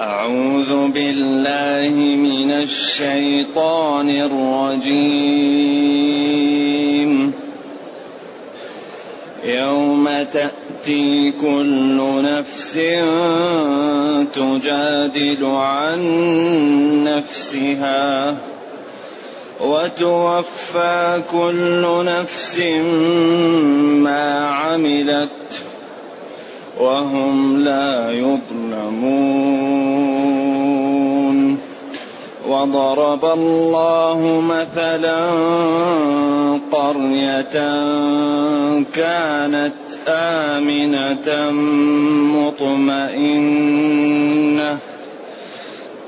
أعوذ بالله من الشيطان الرجيم. يوم تأتي كل نفس تجادل عن نفسها وتوفى كل نفس ما عملت. وهم لا يظلمون. وضرب الله مثلا قرية كانت آمنة مطمئنة.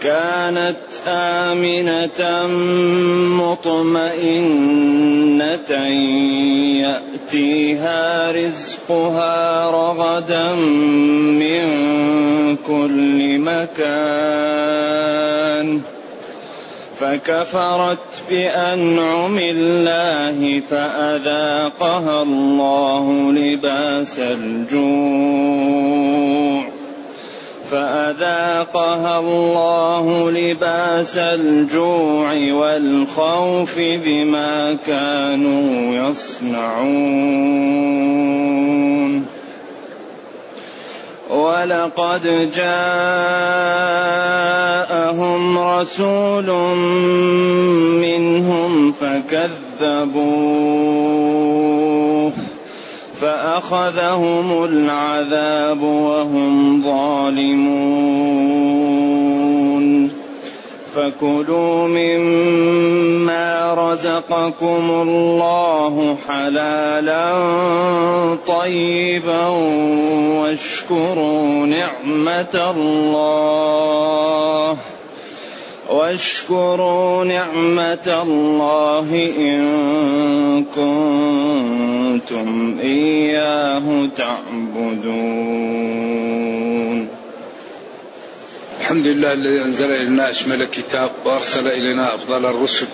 كانت آمنة مطمئنة يأتيها رزقها رغدا من كل مكان. فكفرت بأنعم الله فأذاقها الله لباس الجوع. فأذاقها الله لباس الجوع والخوف بما كانوا يصنعون. ولقد جاءهم رسول منهم فكذبوه. فأخذهم العذاب وهم ظالمون. فكلوا مما رزقكم الله حلالا طيبا واشكروا نعمة الله. واشكروا نعمة الله إن كنتم إياه تعبدون. الحمد لله الذي أنزل إلينا أشمل الكتاب وأرسل إلينا أفضل الرسل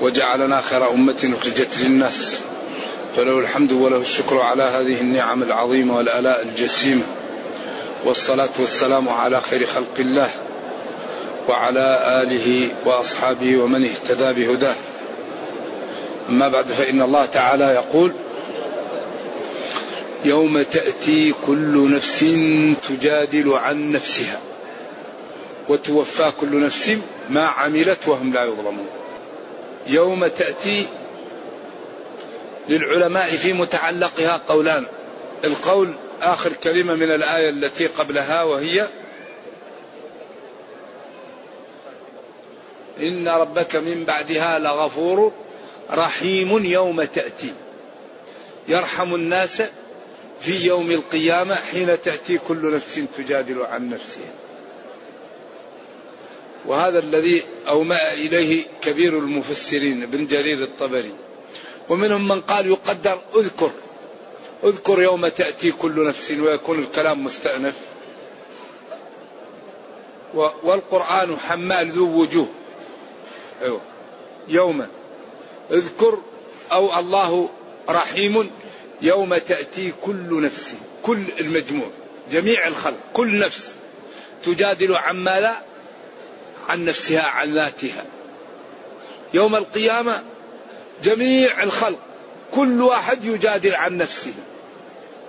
وجعلنا خير أمة أخرجت للناس. فله الحمد وله الشكر على هذه النعم العظيمة والآلاء الجسيمة والصلاة والسلام على خير خلق الله. وعلى آله وأصحابه ومن اهتدى بهداه. أما بعد فإن الله تعالى يقول يوم تأتي كل نفس تجادل عن نفسها وتوفى كل نفس ما عملت وهم لا يظلمون. يوم تأتي للعلماء في متعلقها قولان القول آخر كلمة من الآية التي قبلها وهي إن ربك من بعدها لغفور رحيم يوم تأتي. يرحم الناس في يوم القيامة حين تأتي كل نفس تجادل عن نفسها. وهذا الذي أومأ إليه كبير المفسرين ابن جرير الطبري. ومنهم من قال يقدر اذكر اذكر يوم تأتي كل نفس ويكون الكلام مستأنف. والقرآن حمال ذو وجوه. أيوة. يوما. اذكر أو الله رحيم يوم تأتي كل نفس كل المجموع جميع الخلق كل نفس. تجادل عما لا عن نفسها عن ذاتها. يوم القيامة جميع الخلق كل واحد يجادل عن نفسه.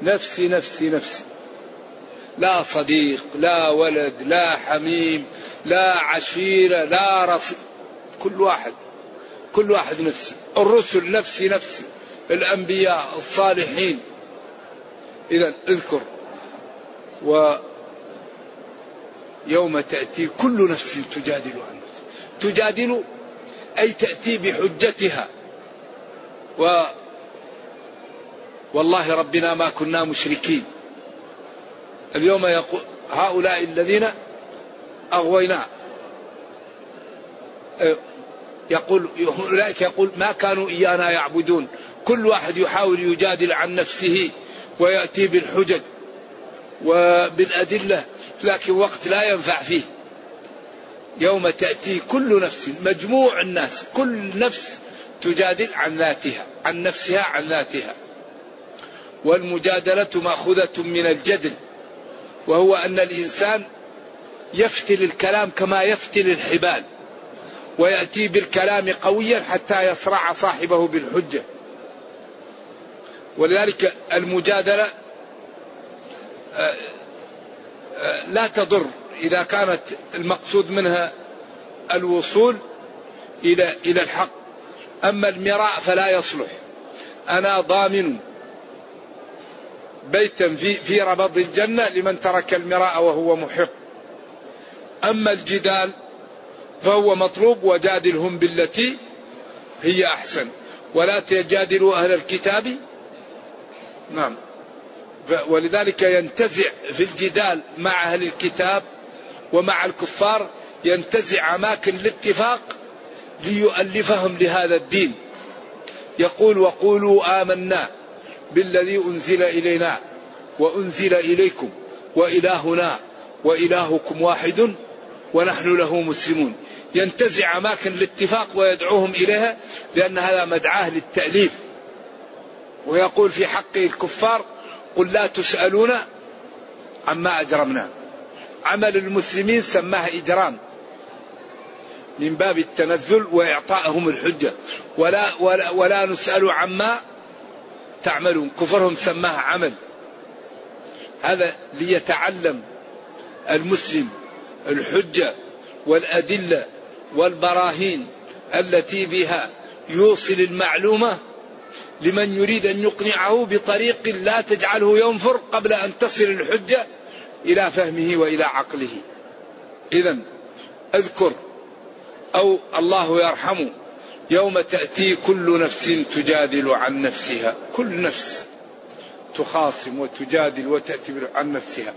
نفسي نفسي نفسي. لا صديق لا ولد لا حميم لا عشيرة لا رصيد. كل واحد كل واحد نفسي. الرسل نفسي نفسي. الأنبياء الصالحين. إذا اذكر. و يوم تأتي كل نفس تجادل عن نفسها. تجادل أي تأتي بحجتها. و والله ربنا ما كنا مشركين. اليوم يقول هؤلاء الذين أغوينا. يقول أولئك يقول ما كانوا إيانا يعبدون. كل واحد يحاول يجادل عن نفسه ويأتي بالحجج وبالأدلة لكن وقت لا ينفع فيه. يوم تأتي كل نفس مجموع الناس كل نفس تجادل عن ذاتها عن نفسها عن ذاتها. والمجادلة مأخوذة من الجدل وهو أن الإنسان يفتل الكلام كما يفتل الحبال. ويأتي بالكلام قويا حتى يصرع صاحبه بالحجة. ولذلك المجادلة آه، آه، لا تضر إذا كانت المقصود منها الوصول إلى إلى الحق. أما المراء فلا يصلح. أنا ضامن بيتا في في ربض الجنة لمن ترك المراء وهو محق. أما الجدال فهو مطلوب وجادلهم بالتي هي أحسن. ولا تجادلوا أهل الكتاب. نعم. ولذلك ينتزع في الجدال مع أهل الكتاب ومع الكفار ينتزع أماكن الاتفاق ليؤلفهم لهذا الدين. يقول وقولوا آمنا بالذي أنزل إلينا وأنزل إليكم وإلهنا وإلهكم واحد ونحن له مسلمون. ينتزع أماكن الاتفاق ويدعوهم إليها لأن هذا مدعاه للتأليف. ويقول في حق الكفار قل لا تسألون عما أجرمنا. عمل المسلمين سماه إجرام. من باب التنزل وإعطائهم الحجة. ولا, ولا, ولا نسأل عما تعملون. كفرهم سماه عمل. هذا ليتعلم المسلم الحجة والأدلة والبراهين التي بها يوصل المعلومة لمن يريد أن يقنعه بطريق لا تجعله ينفر قبل أن تصل الحجة إلى فهمه وإلى عقله. إذا أذكر أو الله يرحمه يوم تأتي كل نفس تجادل عن نفسها. كل نفس تخاصم وتجادل وتأتي عن نفسها.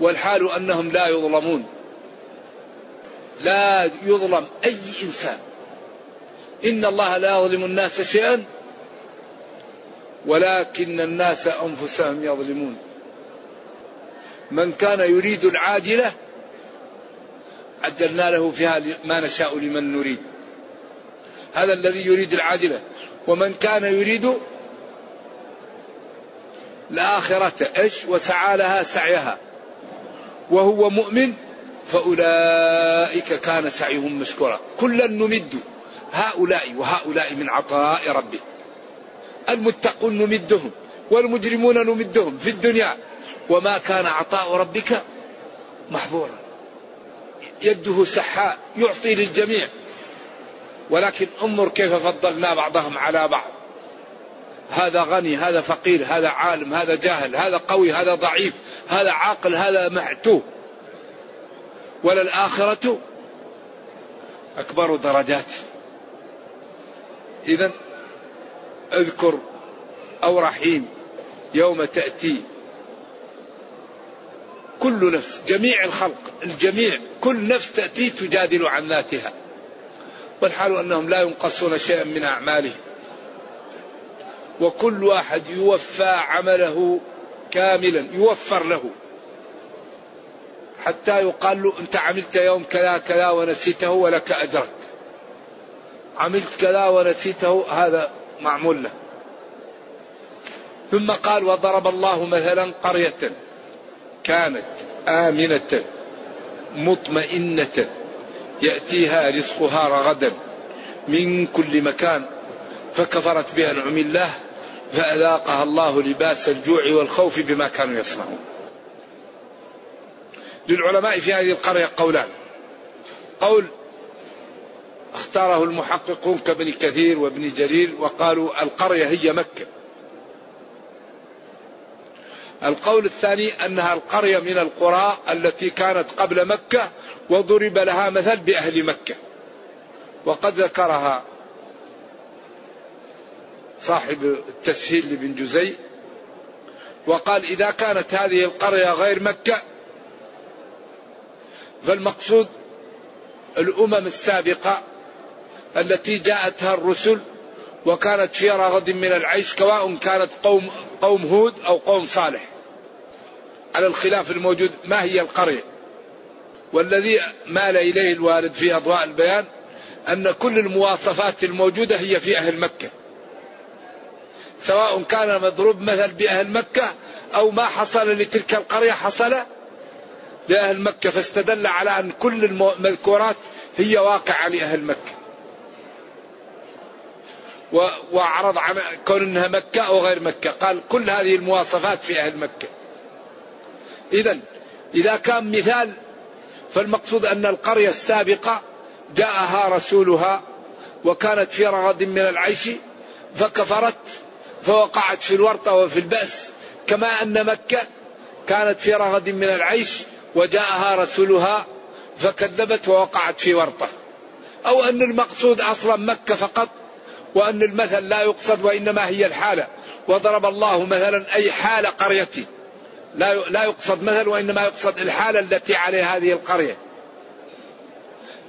والحال أنهم لا يظلمون. لا يظلم أي إنسان. إن الله لا يظلم الناس شيئا ولكن الناس أنفسهم يظلمون. من كان يريد العاجلة عجلنا له فيها ما نشاء لمن نريد. هذا الذي يريد العاجلة. ومن كان يريد الآخرة إيش؟ وسعى لها سعيها. وهو مؤمن فأولئك كان سعيهم مشكورا. كلا نمد هؤلاء وهؤلاء من عطاء ربه المتقون نمدهم والمجرمون نمدهم في الدنيا. وما كان عطاء ربك محظورا. يده سحاء يعطي للجميع. ولكن انظر كيف فضلنا بعضهم على بعض. هذا غني هذا فقير هذا عالم هذا جاهل هذا قوي هذا ضعيف هذا عاقل هذا معتوه. وللآخرة أكبر درجات. إذا أذكر أو رحيم يوم تأتي كل نفس جميع الخلق الجميع كل نفس تأتي تجادل عن ذاتها. والحال أنهم لا ينقصون شيئا من أعمالهم. وكل واحد يوفى عمله كاملا يوفر له. حتى يقال له أنت عملت يوم كذا كذا ونسيته ولك أجرك. عملت كذا ونسيته هذا معمول له. ثم قال وضرب الله مثلا قرية كانت آمنة مطمئنة يأتيها رزقها رغدا من كل مكان فكفرت بأنعم الله فأذاقها الله لباس الجوع والخوف بما كانوا يصنعون. للعلماء في هذه القرية قولان. قول اختاره المحققون كابن كثير وابن جرير وقالوا القرية هي مكة. القول الثاني أنها القرية من القرى التي كانت قبل مكة وضرب لها مثل بأهل مكة. وقد ذكرها صاحب التسهيل لابن جزي وقال إذا كانت هذه القرية غير مكة فالمقصود الأمم السابقة التي جاءتها الرسل وكانت في رغد من العيش سواء كانت قوم قوم هود أو قوم صالح. على الخلاف الموجود ما هي القرية؟ والذي مال إليه الوالد في أضواء البيان أن كل المواصفات الموجودة هي في أهل مكة. سواء كان مضروب مثل بأهل مكة أو ما حصل لتلك القرية حصل لأهل مكة فاستدل على أن كل المذكورات هي واقعة لأهل مكة. وأعرض عن كون أنها مكة أو غير مكة. قال كل هذه المواصفات في أهل مكة. إذا إذا كان مثال فالمقصود أن القرية السابقة جاءها رسولها وكانت في رغد من العيش فكفرت فوقعت في الورطة وفي البأس كما أن مكة كانت في رغد من العيش وجاءها رسولها فكذبت ووقعت في ورطة. أو أن المقصود أصلا مكة فقط وأن المثل لا يقصد وإنما هي الحالة. وضرب الله مثلا أي حال قرية لا لا يقصد مثل وإنما يقصد الحالة التي عليها هذه القرية.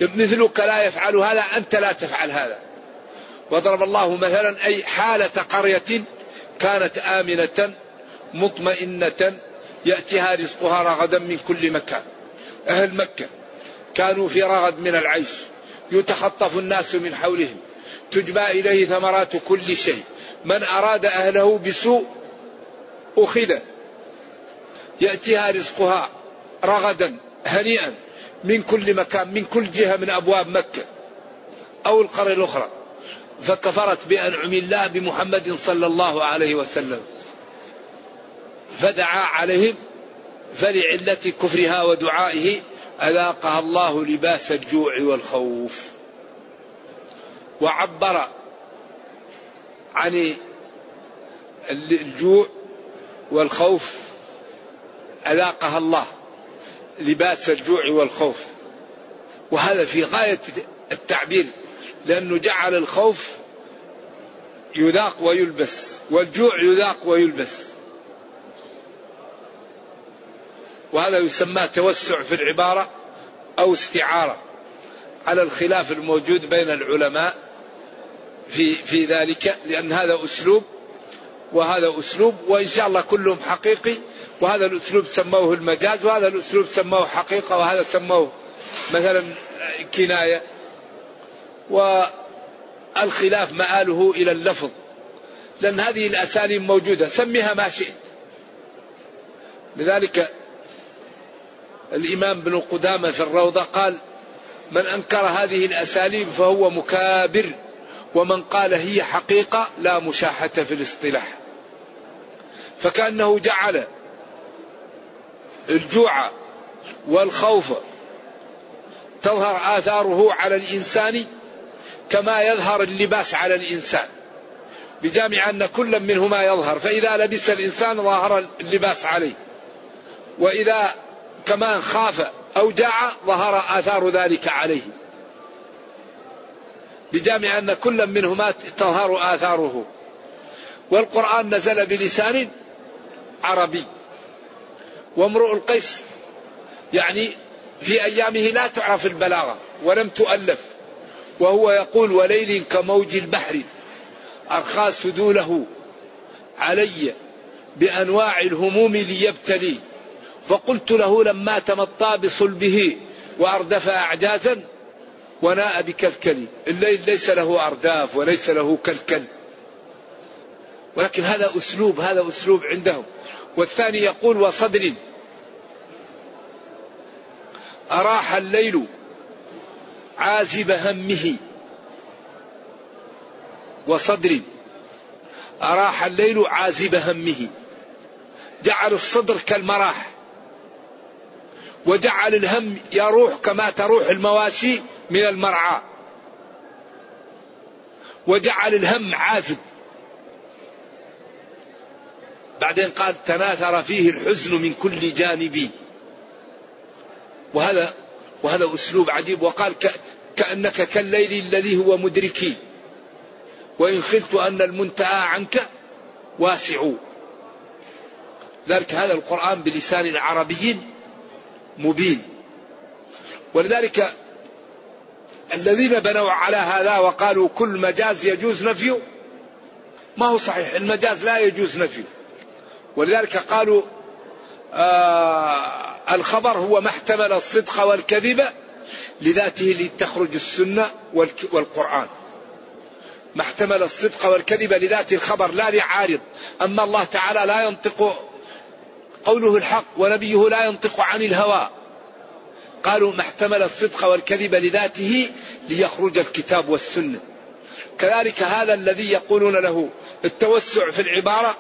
مثلك لا يفعل هذا أنت لا تفعل هذا. وضرب الله مثلا أي حالة قرية كانت آمنة مطمئنة يأتيها رزقها رغدا من كل مكان. أهل مكة كانوا في رغد من العيش. يتخطف الناس من حولهم. تجبى إليه ثمرات كل شيء. من أراد أهله بسوء أخذ. يأتيها رزقها رغدا هنيئا من كل مكان من كل جهة من أبواب مكة أو القرية الأخرى. فكفرت بأنعم الله بمحمد صلى الله عليه وسلم. فدعا عليهم فلعلة كفرها ودعائه أذاقها الله لباس الجوع والخوف. وعبر عن الجوع والخوف أذاقها الله لباس الجوع والخوف. وهذا في غاية التعبير لأنه جعل الخوف يذاق ويلبس والجوع يذاق ويلبس. وهذا يسمى توسع في العبارة أو استعارة على الخلاف الموجود بين العلماء في في ذلك لأن هذا أسلوب وهذا أسلوب وإن شاء الله كلهم حقيقي وهذا الأسلوب سموه المجاز وهذا الأسلوب سموه حقيقة وهذا سموه مثلا كناية. والخلاف مآله إلى اللفظ لأن هذه الأساليب موجودة سميها ما شئت. لذلك الإمام ابن قدامة في الروضة قال من أنكر هذه الأساليب فهو مكابر ومن قال هي حقيقة لا مشاحة في الاصطلاح. فكأنه جعل الجوع والخوف تظهر آثاره على الإنسان كما يظهر اللباس على الإنسان بجامع أن كل منهما يظهر. فإذا لبس الإنسان ظهر اللباس عليه وإذا كمان خاف أو جاع ظهر آثار ذلك عليه. بجامع أن كل منهما تظهر آثاره. والقرآن نزل بلسان عربي. وامرؤ القيس يعني في أيامه لا تعرف البلاغة ولم تؤلف. وهو يقول وليل كموج البحر أرخى سدوله علي بأنواع الهموم ليبتلي فقلت له لما تمطى بصلبه وأردف أعجازا وناء بكلكلي الليل ليس له أرداف وليس له كلكل. ولكن هذا أسلوب هذا أسلوب عندهم. والثاني يقول وصدر. أراح الليل عازب همه. وصدر. أراح الليل عازب همه. جعل الصدر كالمراح. وجعل الهم يروح كما تروح المواشي من المرعى. وجعل الهم عازب بعدين قال تناثر فيه الحزن من كل جانب. وهذا وهذا أسلوب عجيب. وقال كأنك كالليل الذي هو مدركي. وإن خلت أن المنتهى عنك واسع. ذلك هذا القرآن بلسان عربي مبين. ولذلك الذين بنوا على هذا وقالوا كل مجاز يجوز نفيه ما هو صحيح المجاز لا يجوز نفيه. ولذلك قالوا آه الخبر هو ما احتمل الصدق والكذب لذاته لتخرج السنة والقرآن. ما احتمل الصدق والكذب لذات الخبر لا لعارض. أما الله تعالى لا ينطق قوله الحق ونبيه لا ينطق عن الهوى. قالوا ما احتمل الصدق والكذب لذاته ليخرج الكتاب والسنة. كذلك هذا الذي يقولون له التوسع في العبارة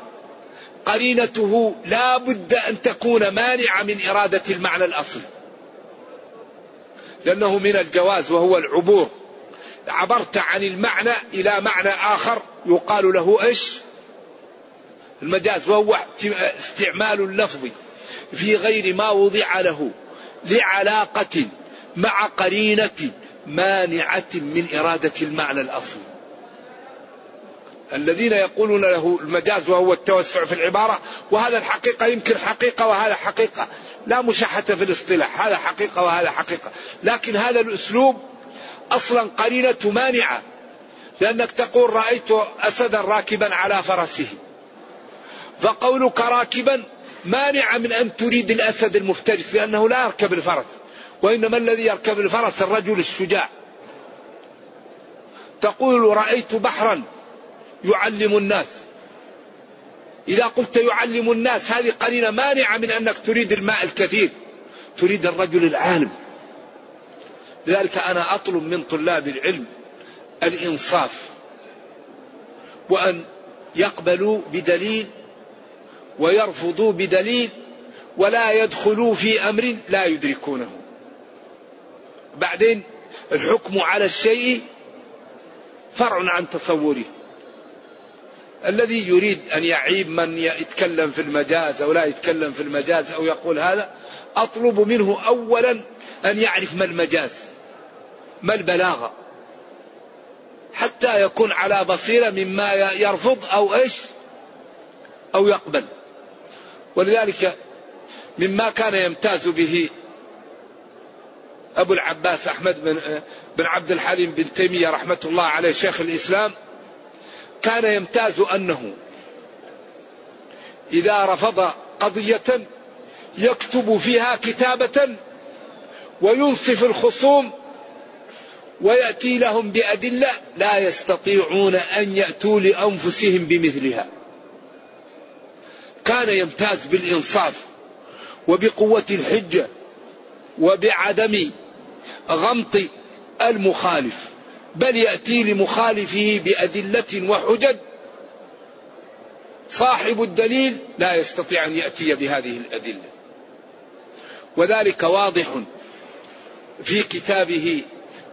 قرينته لا بد أن تكون مانعة من إرادة المعنى الأصلي لأنه من الجواز وهو العبور. عبرت عن المعنى إلى معنى آخر يقال له إيش؟ المجاز وهو استعمال اللفظ في غير ما وضع له لعلاقة مع قرينة مانعة من إرادة المعنى الأصلي الذين يقولون له المجاز وهو التوسع في العبارة وهذا الحقيقة يمكن حقيقة وهذا حقيقة. لا مشاحة في الاصطلاح هذا حقيقة وهذا حقيقة. لكن هذا الأسلوب أصلا قرينة مانعة لأنك تقول رأيت أسدا راكبا على فرسه. فقولك راكبا مانع من أن تريد الأسد المفترس لأنه لا يركب الفرس وإنما الذي يركب الفرس الرجل الشجاع. تقول رأيت بحرا يعلم الناس. إذا قلت يعلم الناس هذه قرينة مانعة من أنك تريد الماء الكثير تريد الرجل العالم. لذلك أنا أطلب من طلاب العلم الإنصاف وأن يقبلوا بدليل ويرفضوا بدليل ولا يدخلوا في أمر لا يدركونه. بعدين الحكم على الشيء فرع عن تصوره. الذي يريد أن يعيب من يتكلم في المجاز أو لا يتكلم في المجاز أو يقول هذا أطلب منه أولا أن يعرف ما المجاز ما البلاغة. حتى يكون على بصيرة مما يرفض أو إيش أو يقبل. ولذلك مما كان يمتاز به أبو العباس أحمد بن, بن عبد الحليم بن تيمية رحمة الله عليه شيخ الإسلام كان يمتاز أنه إذا رفض قضية يكتب فيها كتابة وينصف الخصوم ويأتي لهم بأدلة لا يستطيعون أن يأتوا لأنفسهم بمثلها. كان يمتاز بالإنصاف وبقوة الحجة وبعدم غمط المخالف بل يأتي لمخالفه بأدلة وحجج. صاحب الدليل لا يستطيع أن يأتي بهذه الأدلة. وذلك واضح في كتابه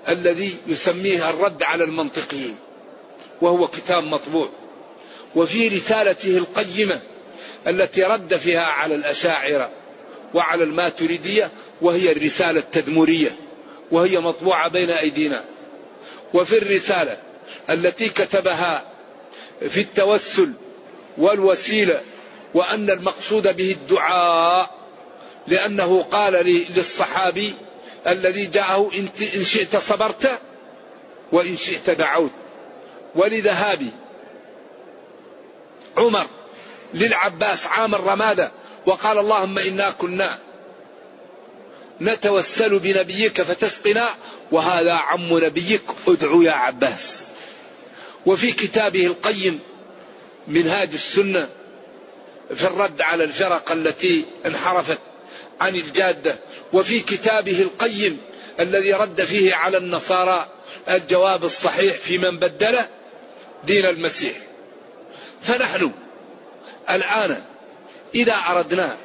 الذي يسميه الرد على المنطقيين وهو كتاب مطبوع وفي رسالته القيمة التي رد فيها على الأشاعرة وعلى الماتريدية وهي الرسالة التدمرية وهي مطبوعة بين أيدينا. وفي الرسالة التي كتبها في التوسل والوسيلة وأن المقصود به الدعاء لأنه قال للصحابي الذي جاءه إن شئت صبرت وإن شئت دعوت. ولذهاب عمر للعباس عام الرمادة. وقال اللهم إنا كنا نتوسل بنبيك فتسقنا وهذا عم نبيك ادعو يا عباس. وفي كتابه القيم منهاج السنة في الرد على الفرق التي انحرفت عن الجادة. وفي كتابه القيم الذي رد فيه على النصارى الجواب الصحيح في من بدل دين المسيح. فنحن الآن إذا أردنا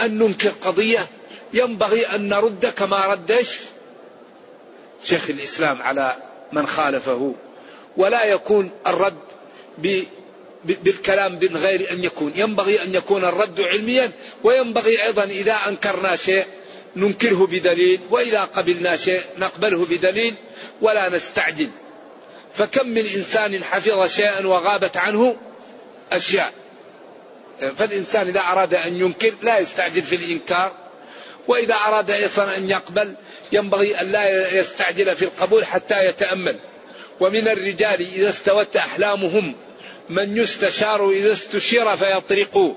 أن ننكر قضية ينبغي أن نرد كما ردش شيخ الإسلام على من خالفه. ولا يكون الرد بالكلام من غير أن يكون. ينبغي أن يكون الرد علميا وينبغي أيضا إذا أنكرنا شيء ننكره بدليل وإذا قبلنا شيء نقبله بدليل ولا نستعجل. فكم من إنسان حفظ شيئا وغابت عنه؟ أشياء. فالإنسان إذا أراد أن ينكر لا يستعجل في الإنكار وإذا أراد أيضا أن يقبل ينبغي أن لا يستعجل في القبول حتى يتأمل. ومن الرجال إذا استوت أحلامهم من يستشار إذا استشير فيطرق.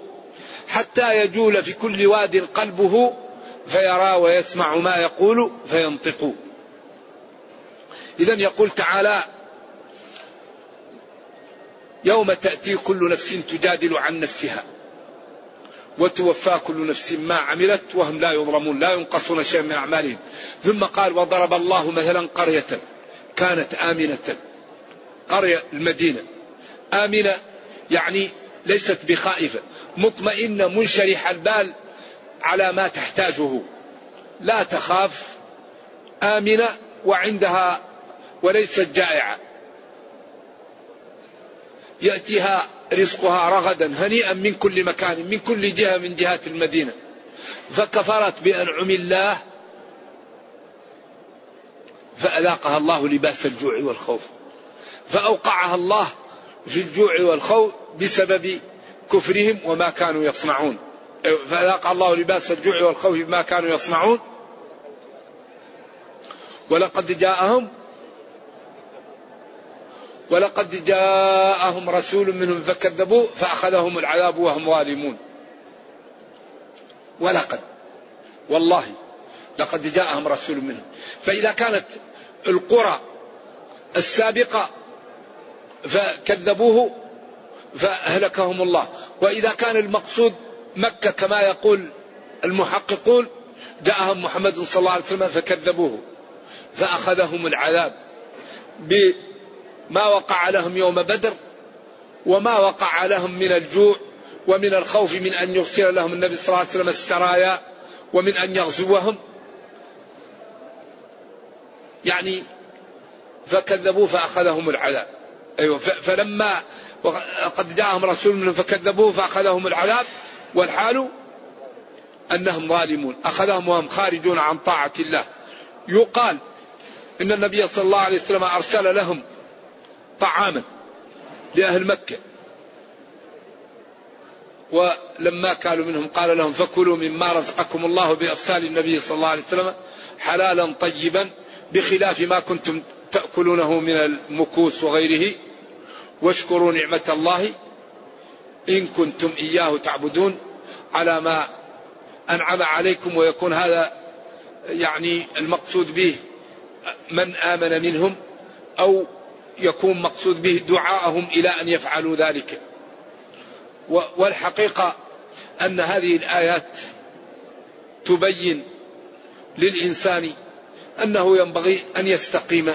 حتى يجول في كل واد قلبه فيرى ويسمع ما يقول فينطق. إذا يقول تعالى يوم تأتي كل نفس تجادل عن نفسها. وتوفى كل نفس ما عملت وهم لا يظلمون لا ينقصون شيئا من أعمالهم. ثم قال وضرب الله مثلا قرية كانت آمنة. قرية المدينة. آمنة يعني ليست بخائفة مطمئنة منشرح البال على ما تحتاجه. لا تخاف آمنة وعندها وليست جائعة. يأتيها رزقها رغدا هنيئا من كل مكان من كل جهة من جهات المدينة. فكفرت بأنعم الله فأذاقها الله لباس الجوع والخوف. فأوقعها الله في الجوع والخوف بسبب كفرهم وما كانوا يصنعون. فأذاق الله لباس الجوع والخوف بما كانوا يصنعون. ولقد جاءهم ولقد جاءهم رسول منهم فكذبوا فأخذهم العذاب وهم ظالمون. ولقد والله لقد جاءهم رسول منهم. فإذا كانت القرى السابقة فكذبوه فأهلكهم الله. وإذا كان المقصود مكة كما يقول المحققون جاءهم محمد صلى الله عليه وسلم فكذبوه فأخذهم العذاب بما وقع لهم يوم بدر وما وقع لهم من الجوع ومن الخوف من أن يرسل لهم النبي صلى الله عليه وسلم السرايا ومن أن يغزوهم. يعني فكذبوه فأخذهم العذاب. أيوة فلما قد جاءهم رسول منهم فكذبوه فأخذهم العذاب. والحال أنهم ظالمون. أخذهم وهم خارجون عن طاعة الله. يقال إن النبي صلى الله عليه وسلم أرسل لهم طعاما لأهل مكة. ولما كانوا منهم قال لهم فكلوا مما رزقكم الله بإرسال النبي صلى الله عليه وسلم حلالا طيبا بخلاف ما كنتم تأكلونه من المكوس وغيره. واشكروا نعمة الله إن كنتم إياه تعبدون على ما أنعم عليكم ويكون هذا يعني المقصود به من آمن منهم أو يكون مقصود به دعاءهم إلى أن يفعلوا ذلك. والحقيقة أن هذه الآيات تبين للإنسان أنه ينبغي أن يستقيم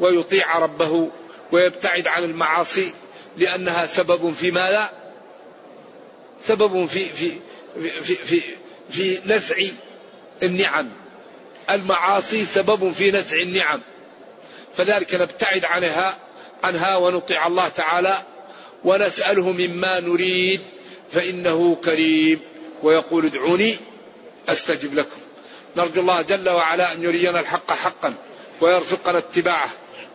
ويطيع ربه ويبتعد عن المعاصي لأنها سبب في ماذا؟ سبب في في في في, في نزع النعم. المعاصي سبب في نزع النعم. فذلك نبتعد عنها عنها ونطيع الله تعالى ونسأله مما نريد فإنه كريم ويقول ادعوني أستجب لكم. نرجو الله جل وعلا أن يرينا الحق حقا ويرزقنا اتباعه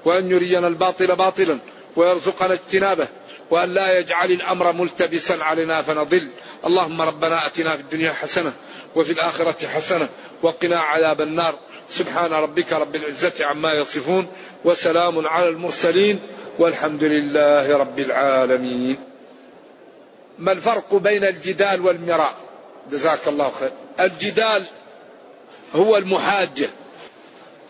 وأن يرينا الباطل باطلا ويرزقنا اجتنابه وأن لا يجعل الأمر ملتبسا علينا فنضل. اللهم ربنا أتنا في الدنيا حسنة وفي الآخرة حسنة وقنا عذاب النار. سبحان ربك رب العزة عما يصفون وسلام على المرسلين والحمد لله رب العالمين. ما الفرق بين الجدال والمراء؟ جزاك الله خير. الجدال هو المحاجة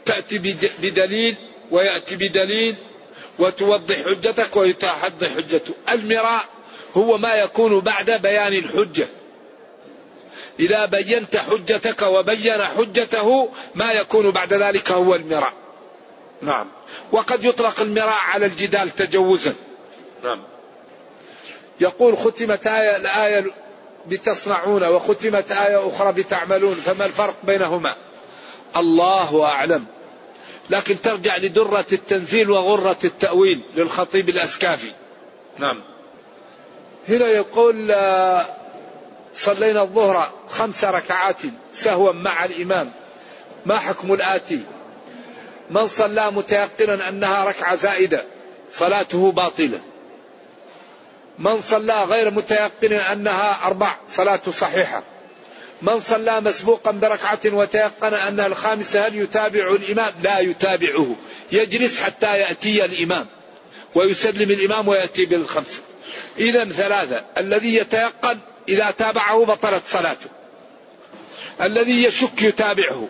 تأتي بدليل ويأتي بدليل وتوضح حجتك ويتحض حجته المراء هو ما يكون بعد بيان الحجة. إذا بينت حجتك وبين حجته ما يكون بعد ذلك هو المراء. نعم. وقد يطلق المراء على الجدال تجوزا. نعم. يقول ختمت آية الآية بتصنعون وختمت آية أخرى بتعملون فما الفرق بينهما؟ الله أعلم. لكن ترجع لدرة التنزيل وغرة التأويل للخطيب الأسكافي. نعم. هنا يقول آه، صلينا الظهر خمس ركعات سهوا مع الإمام. ما حكم الآتي؟ من صلى متيقنا أنها ركعة زائدة صلاته باطلة. من صلى غير متيقن أنها أربع صلاته صحيحة. من صلى مسبوقا بركعة وتيقن أنها الخامسة هل يتابع الإمام؟ لا يتابعه. يجلس حتى يأتي الإمام ويسلم الإمام ويأتي بالخمسة. إذا ثلاثة الذي يتيقن إذا تابعه بطلت صلاته. الذي يشك يتابعه.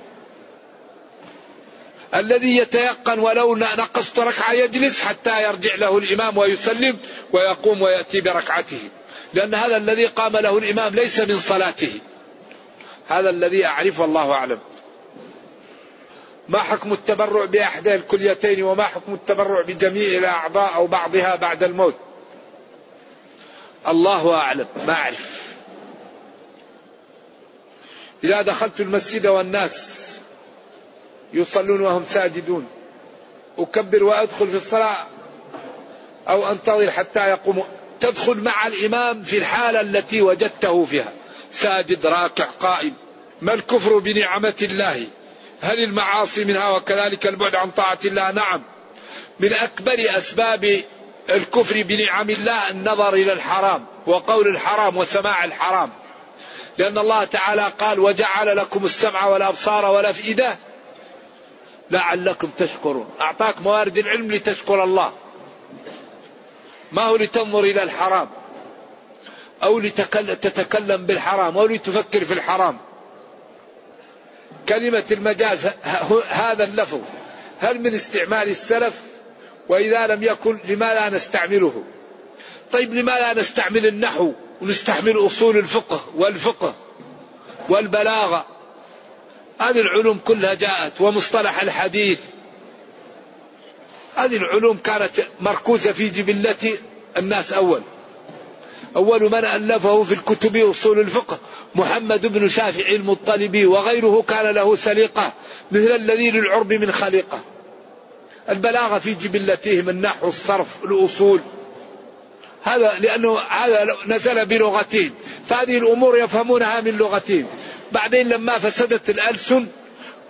الذي يتيقن ولو نقصت ركعة يجلس حتى يرجع له الإمام ويسلم ويقوم ويأتي بركعته. لأن هذا الذي قام له الإمام ليس من صلاته. هذا الذي أعرف والله أعلم. ما حكم التبرع بأحدى الكليتين وما حكم التبرع بجميع الأعضاء أو بعضها بعد الموت؟ الله أعلم ما أعرف. إذا دخلت المسجد والناس يصلون وهم ساجدون أكبر وأدخل في الصلاة أو أنتظر حتى يقوم. تدخل مع الإمام في الحالة التي وجدته فيها. ساجد راكع قائم. ما الكفر بنعمة الله؟ هل المعاصي منها وكذلك البعد عن طاعة الله؟ نعم. من أكبر أسباب الكفر بنعم الله النظر إلى الحرام وقول الحرام وسماع الحرام. لأن الله تعالى قال وجعل لكم السمع والأبصار والأفئدة لعلكم تشكرون. أعطاك موارد العلم لتشكر الله. ما هو لتنظر إلى الحرام؟ أو لتتكلم بالحرام؟ أو لتفكر في الحرام؟ كلمة المجاز هذا اللفظ. هل من استعمال السلف وإذا لم يكن لما لا نستعمله؟ طيب لما لا نستعمل النحو؟ ونستعمل أصول الفقه والفقه والبلاغة. هذه العلوم كلها جاءت ومصطلح الحديث. هذه العلوم كانت مركوزة في جبلة الناس أول. أول من ألفه في الكتب أصول الفقه. محمد بن شافعي المطلبي وغيره كان له سليقة مثل الذي للعرب من خليقة. البلاغة في جبلتهم النحو الصرف الأصول. هذا لأنه هذا نزل بلغتين. فهذه الأمور يفهمونها من لغتين. بعدين لما فسدت الألسن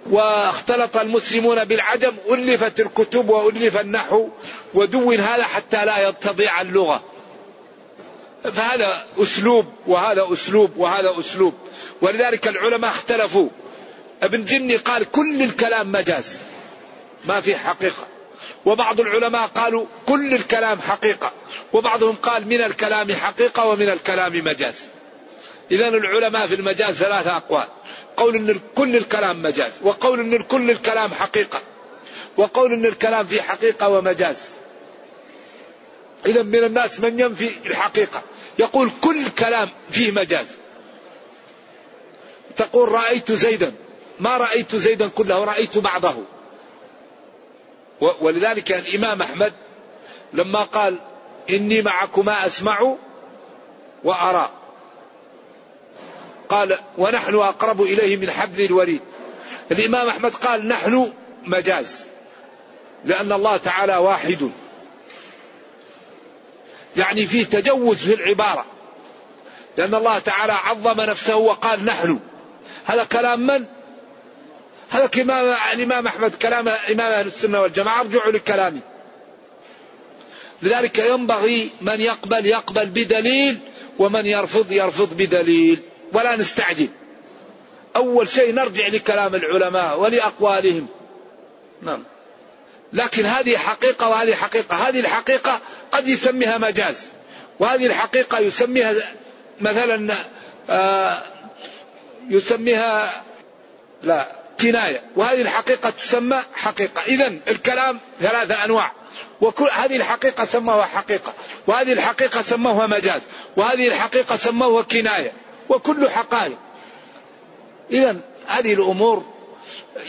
واختلط المسلمون بالعجم ألفت الكتب وألف النحو ودون هذا حتى لا تضيع اللغة. فهذا أسلوب وهذا أسلوب وهذا أسلوب. ولذلك العلماء اختلفوا. ابن جني قال كل الكلام مجاز. ما في حقيقة. وبعض العلماء قالوا كل الكلام حقيقة. وبعضهم قال من الكلام حقيقة ومن الكلام مجاز. إذا العلماء في المجاز ثلاثة أقوال. قول أن كل الكلام مجاز. وقول أن كل الكلام حقيقة. وقول أن الكلام فيه حقيقة ومجاز. إذا من الناس من ينفي الحقيقة. يقول كل كلام فيه مجاز. تقول رأيت زيدا. ما رأيت زيدا كله. رأيت بعضه. ولذلك الإمام أحمد لما قال إني معكما أسمع وأرى. قال ونحن أقرب إليه من حبل الوريد. الإمام أحمد قال نحن مجاز لأن الله تعالى واحد. يعني في تجوز في العبارة لأن الله تعالى عظم نفسه وقال نحن. هذا كلام من؟ هذا كلام الإمام أحمد كلام إمام أهل السنة والجماعة ارجعوا لكلامي. لذلك ينبغي من يقبل يقبل بدليل ومن يرفض يرفض بدليل ولا نستعجل. أول شيء نرجع لكلام العلماء ولأقوالهم. نعم. لكن هذه حقيقة وهذه حقيقة. هذه الحقيقة قد يسميها مجاز. وهذه الحقيقة يسميها مثلا آه يسميها لا. كناية. وهذه الحقيقة تسمى حقيقة. إذا الكلام ثلاثة أنواع. وكل هذه الحقيقة سموها حقيقة. وهذه الحقيقة سموها مجاز. وهذه الحقيقة سموها كناية. وكل حقائق. إذا هذه الأمور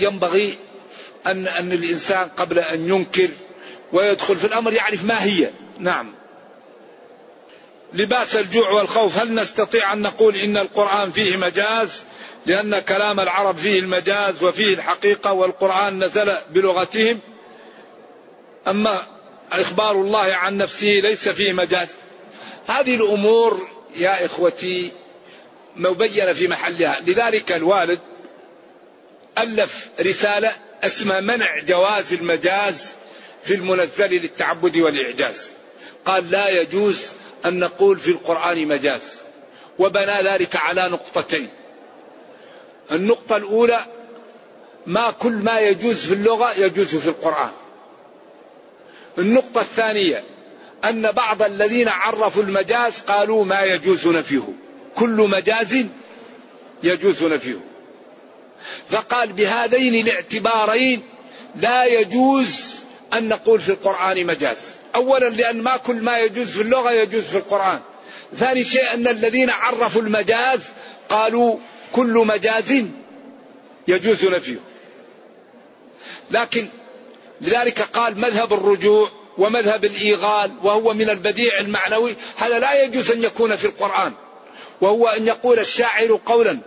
ينبغي أن أن الإنسان قبل أن ينكر ويدخل في الأمر يعرف ما هي. نعم. لباس الجوع والخوف. هل نستطيع أن نقول إن القرآن فيه مجاز؟ لأن كلام العرب فيه المجاز وفيه الحقيقة والقرآن نزل بلغتهم. أما إخبار الله عن نفسه ليس فيه مجاز. هذه الأمور يا إخوتي مبينة في محلها. لذلك الوالد ألف رسالة اسمها منع جواز المجاز في المنزل للتعبد والإعجاز. قال لا يجوز أن نقول في القرآن مجاز. وبنى ذلك على نقطتين. النقطة الأولى ما كل ما يجوز في اللغة يجوز في القرآن. النقطة الثانية أن بعض الذين عرفوا المجاز قالوا ما يجوز نفيه كل مجاز يجوز نفيه فقال بهذين الاعتبارين لا يجوز أن نقول في القرآن مجاز. أولا لأن ما كل ما يجوز في اللغة يجوز في القرآن. ثاني شيء أن الذين عرفوا المجاز قالوا كل مجاز يجوز نفيه. لكن لذلك قال مذهب الرجوع ومذهب الإيغال وهو من البديع المعنوي هذا لا يجوز أن يكون في القرآن. وهو أن يقول الشاعر قولا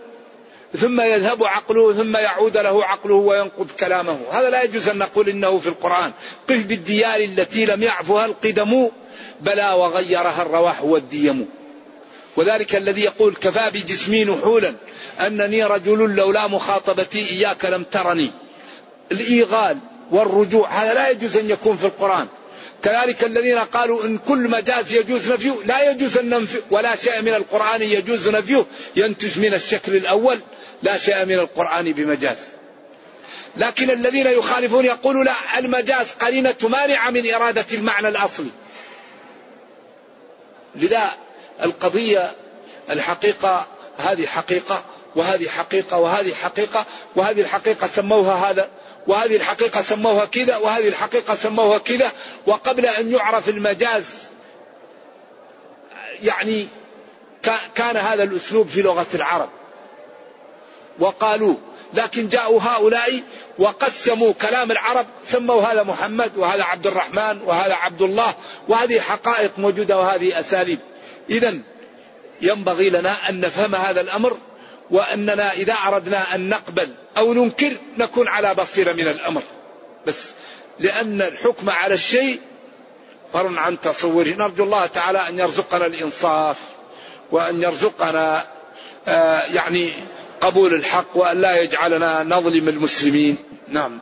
ثم يذهب عقله ثم يعود له عقله وينقض كلامه. هذا لا يجوز أن نقول إنه في القرآن. قف بالديار التي لم يعفها القدم بلى وغيرها الرواح والديم. وذلك الذي يقول كفى بجسمي نحولا أنني رجل لولا مخاطبتي إياك لم ترني. الإيغال والرجوع هذا لا يجوز أن يكون في القرآن. كذلك الذين قالوا إن كل مجاز يجوز نفيه لا يجوز أن ننفي ولا شيء من القرآن يجوز نفيه. ينتج من الشكل الأول لا شيء من القرآن بمجاز. لكن الذين يخالفون يقولون لا المجاز قرينة مانعة من إرادة المعنى الأصلي. لذا القضية الحقيقة هذه حقيقة وهذه حقيقة وهذه حقيقة وهذه الحقيقة سموها هذا وهذه الحقيقة سموها كذا وهذه الحقيقة سموها كذا وقبل أن يعرف المجاز يعني كان هذا الأسلوب في لغة العرب. وقالوا لكن جاءوا هؤلاء وقسموا كلام العرب سموا هذا محمد وهذا عبد الرحمن وهذا عبد الله وهذه حقائق موجودة وهذه أساليب. إذا ينبغي لنا أن نفهم هذا الأمر وأننا إذا أردنا أن نقبل أو ننكر نكون على بصيرة من الأمر. بس لأن الحكم على الشيء فر عن تصوره. نرجو الله تعالى أن يرزقنا الإنصاف وأن يرزقنا آه يعني قبول الحق وأن لا يجعلنا نظلم المسلمين. نعم.